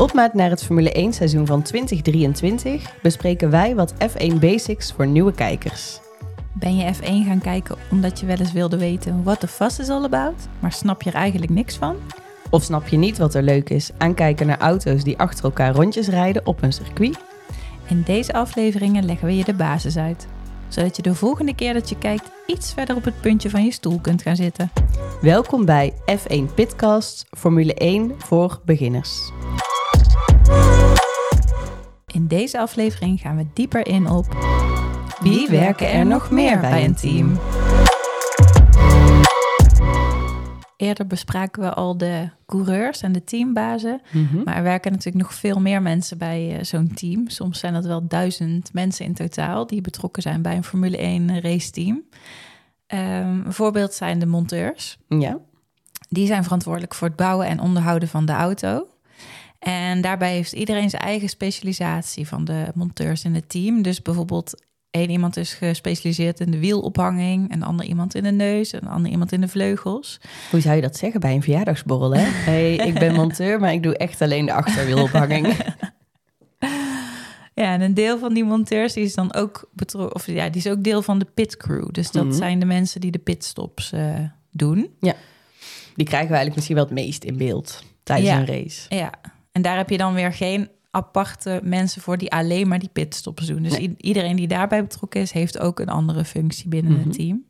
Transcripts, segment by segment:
opmaat naar het Formule 1 seizoen van 2023 bespreken wij wat F1 Basics voor nieuwe kijkers. Ben je F1 gaan kijken omdat je wel eens wilde weten what the fuss is all about, maar snap je er eigenlijk niks van? Of snap je niet wat er leuk is aan kijken naar auto's die achter elkaar rondjes rijden op een circuit? In deze afleveringen leggen we je de basis uit, zodat je de volgende keer dat je kijkt iets verder op het puntje van je stoel kunt gaan zitten. Welkom bij F1 Pitcast Formule 1 voor beginners. In deze aflevering gaan we dieper in op wie werken er nog meer bij een team. Eerder bespraken we al de coureurs en de teambazen. Mhm. Maar er werken natuurlijk nog veel meer mensen bij eh, zo'n team. Soms zijn dat wel duizend mensen in totaal die betrokken zijn bij een Formule 1 raceteam. Ehm een voorbeeld zijn de monteurs. Ja. Die zijn verantwoordelijk voor het bouwen en onderhouden van de auto. En daarbij heeft iedereen zijn eigen specialisatie van de monteurs in het team. Dus bijvoorbeeld één iemand is gespecialiseerd in de wielophanging, een ander iemand in de neus, een ander iemand in de vleugels. Hoe zou je dat zeggen bij een verjaardagsborrel, hè? hey, ik ben monteur, maar ik doe echt alleen de achterwielophanging. Ja, en een deel van die monteurs die is dan ook betrokken, of ja, die is ook deel van de pitcrew. Dus dat Mhm. zijn de mensen die de pitstops eh, doen. Die krijgen we eigenlijk misschien wel het meest in beeld tijdens Ja. een race. Ja, en daar heb je dan weer geen aparte mensen voor die alleen maar die pitstops doen. Dus Nee. iedereen die daarbij betrokken is, heeft ook een andere functie binnen Mhm. het team.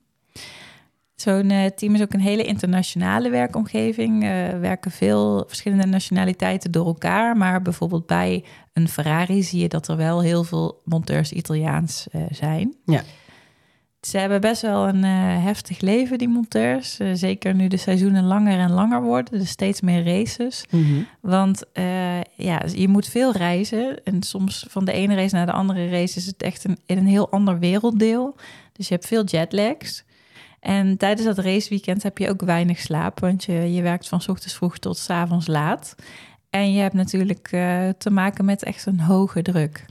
Zo'n eh, team is ook een hele internationale werkomgeving. Er werken veel verschillende nationaliteiten door elkaar. Maar bijvoorbeeld bij een Ferrari zie je dat er wel heel veel monteurs Italiaans eh, zijn. Ja. Ze hebben best wel een eh, heftig leven, die monteurs. Eh, zeker nu de seizoenen langer en langer worden. Dus steeds meer races. Mhm. Want eh, ja, je moet veel reizen. En soms van de ene race naar de andere race is het echt een, in een heel ander werelddeel. Dus je hebt veel jetlags. En tijdens dat raceweekend heb je ook weinig slaap. Want je, je werkt van 's ochtends vroeg tot 's avonds laat. En je hebt natuurlijk te maken met echt een hoge druk.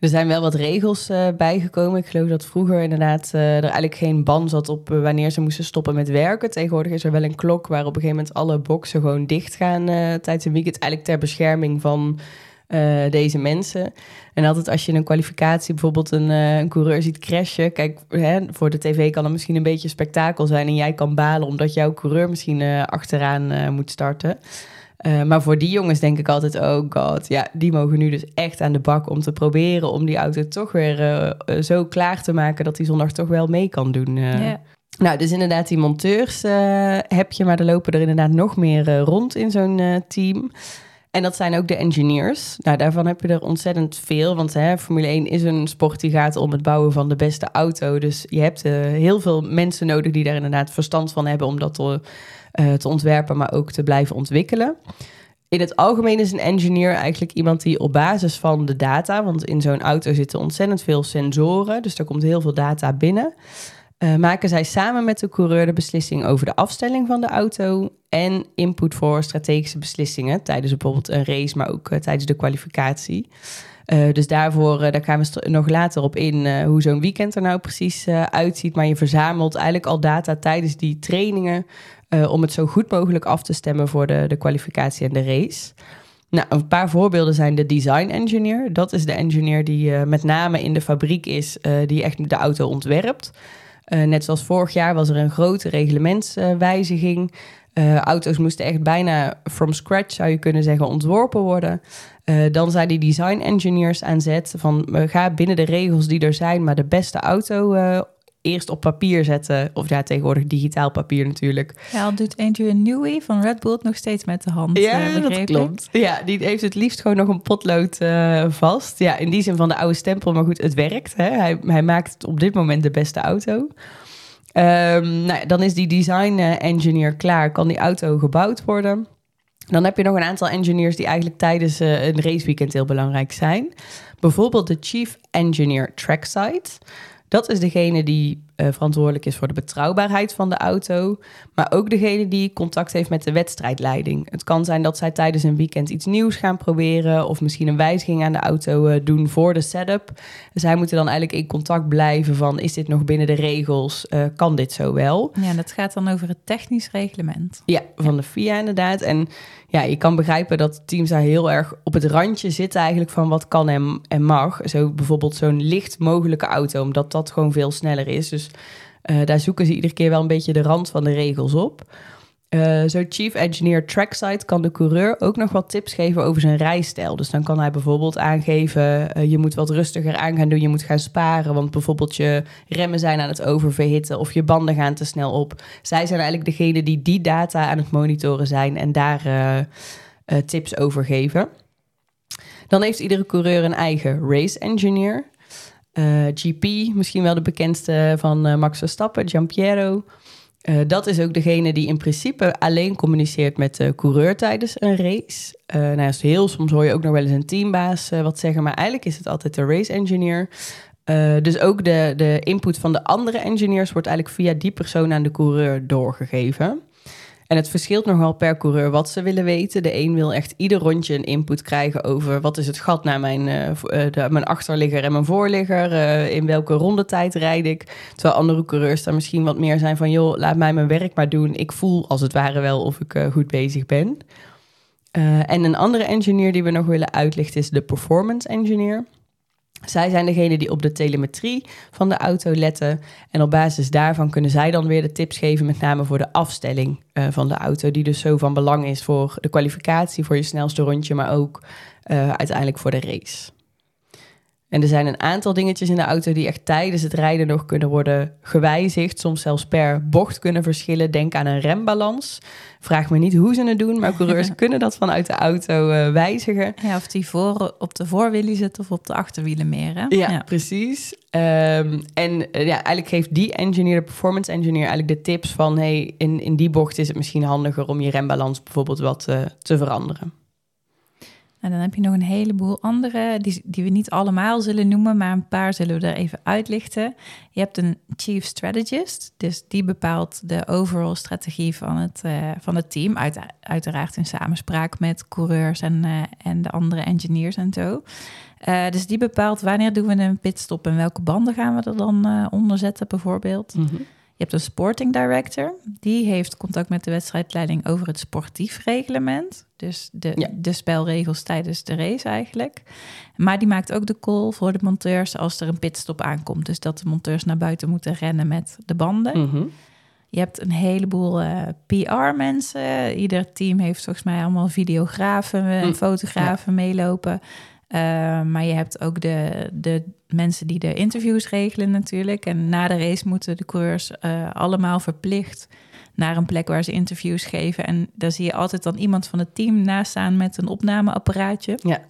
Er zijn wel wat regels eh, bijgekomen. Ik geloof dat vroeger inderdaad eh, er eigenlijk geen ban zat op eh, wanneer ze moesten stoppen met werken. Tegenwoordig is er wel een klok waar op een gegeven moment alle boxen gewoon dicht gaan tijdens een weekend. Eigenlijk ter bescherming van deze mensen. En altijd als je in een kwalificatie bijvoorbeeld een, een coureur ziet crashen. Kijk, hè, voor de tv kan het misschien een beetje spektakel zijn. En jij kan balen omdat jouw coureur misschien achteraan moet starten. Eh, maar voor die jongens denk ik altijd, oh god, ja, die mogen nu dus echt aan de bak om te proberen om die auto toch weer eh, eh, zo klaar te maken dat die zondag toch wel mee kan doen. Nou, dus inderdaad die monteurs heb je, maar er lopen er inderdaad nog meer rond in zo'n team. En dat zijn ook de engineers. Nou, daarvan heb je er ontzettend veel. Want hè, Formule 1 is een sport die gaat om het bouwen van de beste auto. Dus je hebt heel veel mensen nodig die daar inderdaad verstand van hebben om dat te, eh, te ontwerpen, maar ook te blijven ontwikkelen. In het algemeen is een engineer eigenlijk iemand die op basis van de data, want in zo'n auto zitten ontzettend veel sensoren, dus er komt heel veel data binnen. eh, maken zij samen met de coureur de beslissing over de afstelling van de auto en input voor strategische beslissingen tijdens bijvoorbeeld een race, maar ook eh, tijdens de kwalificatie. Dus daarvoor, daar gaan we nog later op in hoe zo'n weekend er nou precies uitziet. Maar je verzamelt eigenlijk al data tijdens die trainingen eh, om het zo goed mogelijk af te stemmen voor de, de kwalificatie en de race. Nou, een paar voorbeelden zijn de design engineer. Dat is de engineer die eh, met name in de fabriek is, eh, die echt de auto ontwerpt. Net zoals vorig jaar was er een grote reglementswijziging. Auto's moesten echt bijna from scratch, zou je kunnen zeggen, ontworpen worden. Dan zijn die design engineers aan zet van gaan binnen de regels die er zijn, maar de beste auto eerst op papier zetten. Of ja, tegenwoordig digitaal papier natuurlijk. Ja, al doet Adrian Newey van Red Bull nog steeds met de hand. eh, Ja, dat ik. klopt. Ja, die heeft het liefst gewoon nog een potlood eh, vast. Ja, in die zin van de oude stempel, maar goed, het werkt. Hè? Hij, hij maakt op dit moment de beste auto. Ehm, nou, dan is die design eh, engineer klaar, kan die auto gebouwd worden. Dan heb je nog een aantal engineers die eigenlijk tijdens een raceweekend heel belangrijk zijn. Bijvoorbeeld de chief engineer trackside. Dat is degene die eh, verantwoordelijk is voor de betrouwbaarheid van de auto, maar ook degene die contact heeft met de wedstrijdleiding. Het kan zijn dat zij tijdens een weekend iets nieuws gaan proberen of misschien een wijziging aan de auto eh, doen voor de setup. Zij moeten dan eigenlijk in contact blijven van is dit nog binnen de regels, uh, kan dit zo wel? Ja, dat gaat dan over het technisch reglement. Ja, van de FIA inderdaad. En ja, je kan begrijpen dat teams daar heel erg op het randje zitten eigenlijk van wat kan en, en mag. Zo bijvoorbeeld zo'n licht mogelijke auto, omdat dat gewoon veel sneller is. Dus uh, daar zoeken ze iedere keer wel een beetje de rand van de regels op. Uh, Zo chief engineer trackside kan de coureur ook nog wat tips geven over zijn rijstijl. Dus dan kan hij bijvoorbeeld aangeven, uh, je moet wat rustiger aan gaan doen, je moet gaan sparen, want bijvoorbeeld je remmen zijn aan het oververhitten of je banden gaan te snel op. Zij zijn eigenlijk degene die die data aan het monitoren zijn en daar tips over geven. Dan heeft iedere coureur een eigen race engineer. GP, misschien wel de bekendste van Max Verstappen, Giampiero. Uh, dat is ook degene die in principe alleen communiceert met de coureur tijdens een race. Uh, nou heel soms hoor je ook nog wel eens een teambaas wat zeggen, maar eigenlijk is het altijd de race engineer. dus ook de, de input van de andere engineers wordt eigenlijk via die persoon aan de coureur doorgegeven. En het verschilt nogal per coureur wat ze willen weten. De een wil echt ieder rondje een input krijgen over wat is het gat naar mijn, uh, de, mijn achterligger en mijn voorligger. Uh, in welke rondetijd rijd ik. Terwijl andere coureurs daar misschien wat meer zijn van joh, laat mij mijn werk maar doen. Ik voel als het ware wel of ik goed bezig ben. en een andere engineer die we nog willen uitlichten is de performance engineer. Zij zijn degene die op de telemetrie van de auto letten. En op basis daarvan kunnen zij dan weer de tips geven, met name voor de afstelling uh, van de auto. Die dus zo van belang is voor de kwalificatie, voor je snelste rondje, maar ook uh, uiteindelijk voor de race. En er zijn een aantal dingetjes in de auto die echt tijdens het rijden nog kunnen worden gewijzigd. Soms zelfs per bocht kunnen verschillen. Denk aan een rembalans. Vraag me niet hoe ze het doen, maar coureurs kunnen dat vanuit de auto uh, wijzigen. Ja, of die voor, op de voorwielen zit of op de achterwielen meer. Hè? Ja, ja. precies. Um, en uh, ja, eigenlijk geeft die engineer, de performance engineer, eigenlijk de tips van... hey, in, in die bocht is het misschien handiger om je rembalans bijvoorbeeld wat uh, te veranderen. En dan heb je nog een heleboel andere, die, die we niet allemaal zullen noemen, maar een paar zullen we er even uitlichten. Je hebt een chief strategist, dus die bepaalt de overall strategie van het, uh, van het team. Uit, uiteraard in samenspraak met coureurs en, uh, en de andere engineers en zo. Uh, dus die bepaalt wanneer doen we een pitstop en welke banden gaan we er dan onder zetten bijvoorbeeld. -hmm. Je hebt een sporting director. Die heeft contact met de wedstrijdleiding over het sportief reglement. Dus de, ja. de spelregels tijdens de race eigenlijk. Maar die maakt ook de call voor de monteurs als er een pitstop aankomt. Dus dat de monteurs naar buiten moeten rennen met de banden. Mm -hmm. Je hebt een heleboel uh, PR-mensen. Ieder team heeft volgens mij allemaal videografen en mm. fotografen ja. meelopen. Uh, maar je hebt ook de, de mensen die de interviews regelen natuurlijk. En na de race moeten de coureurs uh, allemaal verplicht naar een plek waar ze interviews geven. En daar zie je altijd dan iemand van het team naast staan met een opnameapparaatje. Ja.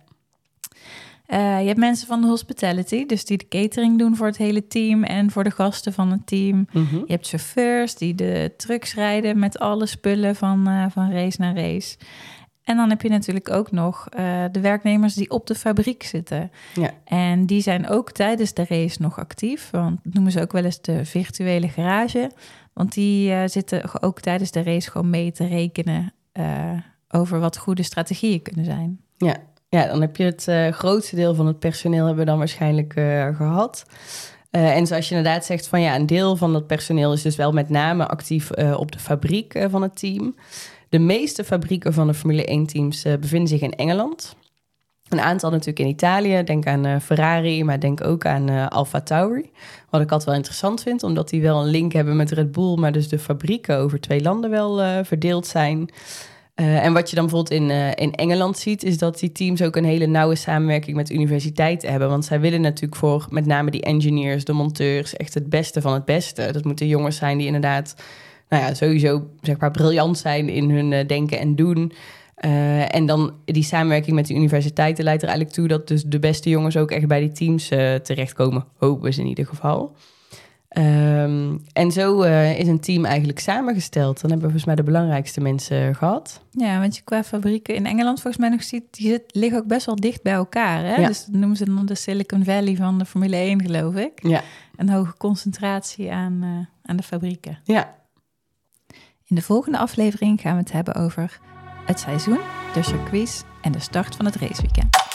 Uh, je hebt mensen van de hospitality, dus die de catering doen voor het hele team en voor de gasten van het team. Mm -hmm. Je hebt chauffeurs die de trucks rijden met alle spullen van, uh, van race naar race. En dan heb je natuurlijk ook nog uh, de werknemers die op de fabriek zitten. Ja. En die zijn ook tijdens de race nog actief. Want dat noemen ze ook wel eens de virtuele garage. Want die uh, zitten ook tijdens de race gewoon mee te rekenen uh, over wat goede strategieën kunnen zijn. Ja, ja dan heb je het grootste deel van het personeel hebben we dan waarschijnlijk gehad. En zoals je inderdaad zegt, van ja, een deel van dat personeel is dus wel met name actief op de fabriek van het team. De meeste fabrieken van de Formule 1-teams uh, bevinden zich in Engeland. Een aantal natuurlijk in Italië. Denk aan Ferrari, maar denk ook aan Alfa Tauri. Wat ik altijd wel interessant vind, omdat die wel een link hebben met Red Bull, maar dus de fabrieken over twee landen wel verdeeld zijn. En wat je dan bijvoorbeeld in, in Engeland ziet, is dat die teams ook een hele nauwe samenwerking met universiteiten hebben. Want zij willen natuurlijk voor met name die engineers, de monteurs, echt het beste van het beste. Dat moeten jongens zijn die inderdaad nou ja, sowieso zeg maar briljant zijn in hun uh, denken en doen. En dan die samenwerking met de universiteiten leidt er eigenlijk toe dat dus de beste jongens ook echt bij die teams terechtkomen. Hopen ze in ieder geval. Um, en zo uh, is een team eigenlijk samengesteld. Dan hebben we volgens mij de belangrijkste mensen gehad. Ja, want je qua fabrieken in Engeland volgens mij nog ziet, die zit, liggen ook best wel dicht bij elkaar. Hè? Ja. Dus dat noemen ze dan de Silicon Valley van de Formule 1, geloof ik. Ja. een hoge concentratie aan, uh, aan de fabrieken. Ja. In de volgende aflevering gaan we het hebben over het seizoen, de circuits en de start van het raceweekend.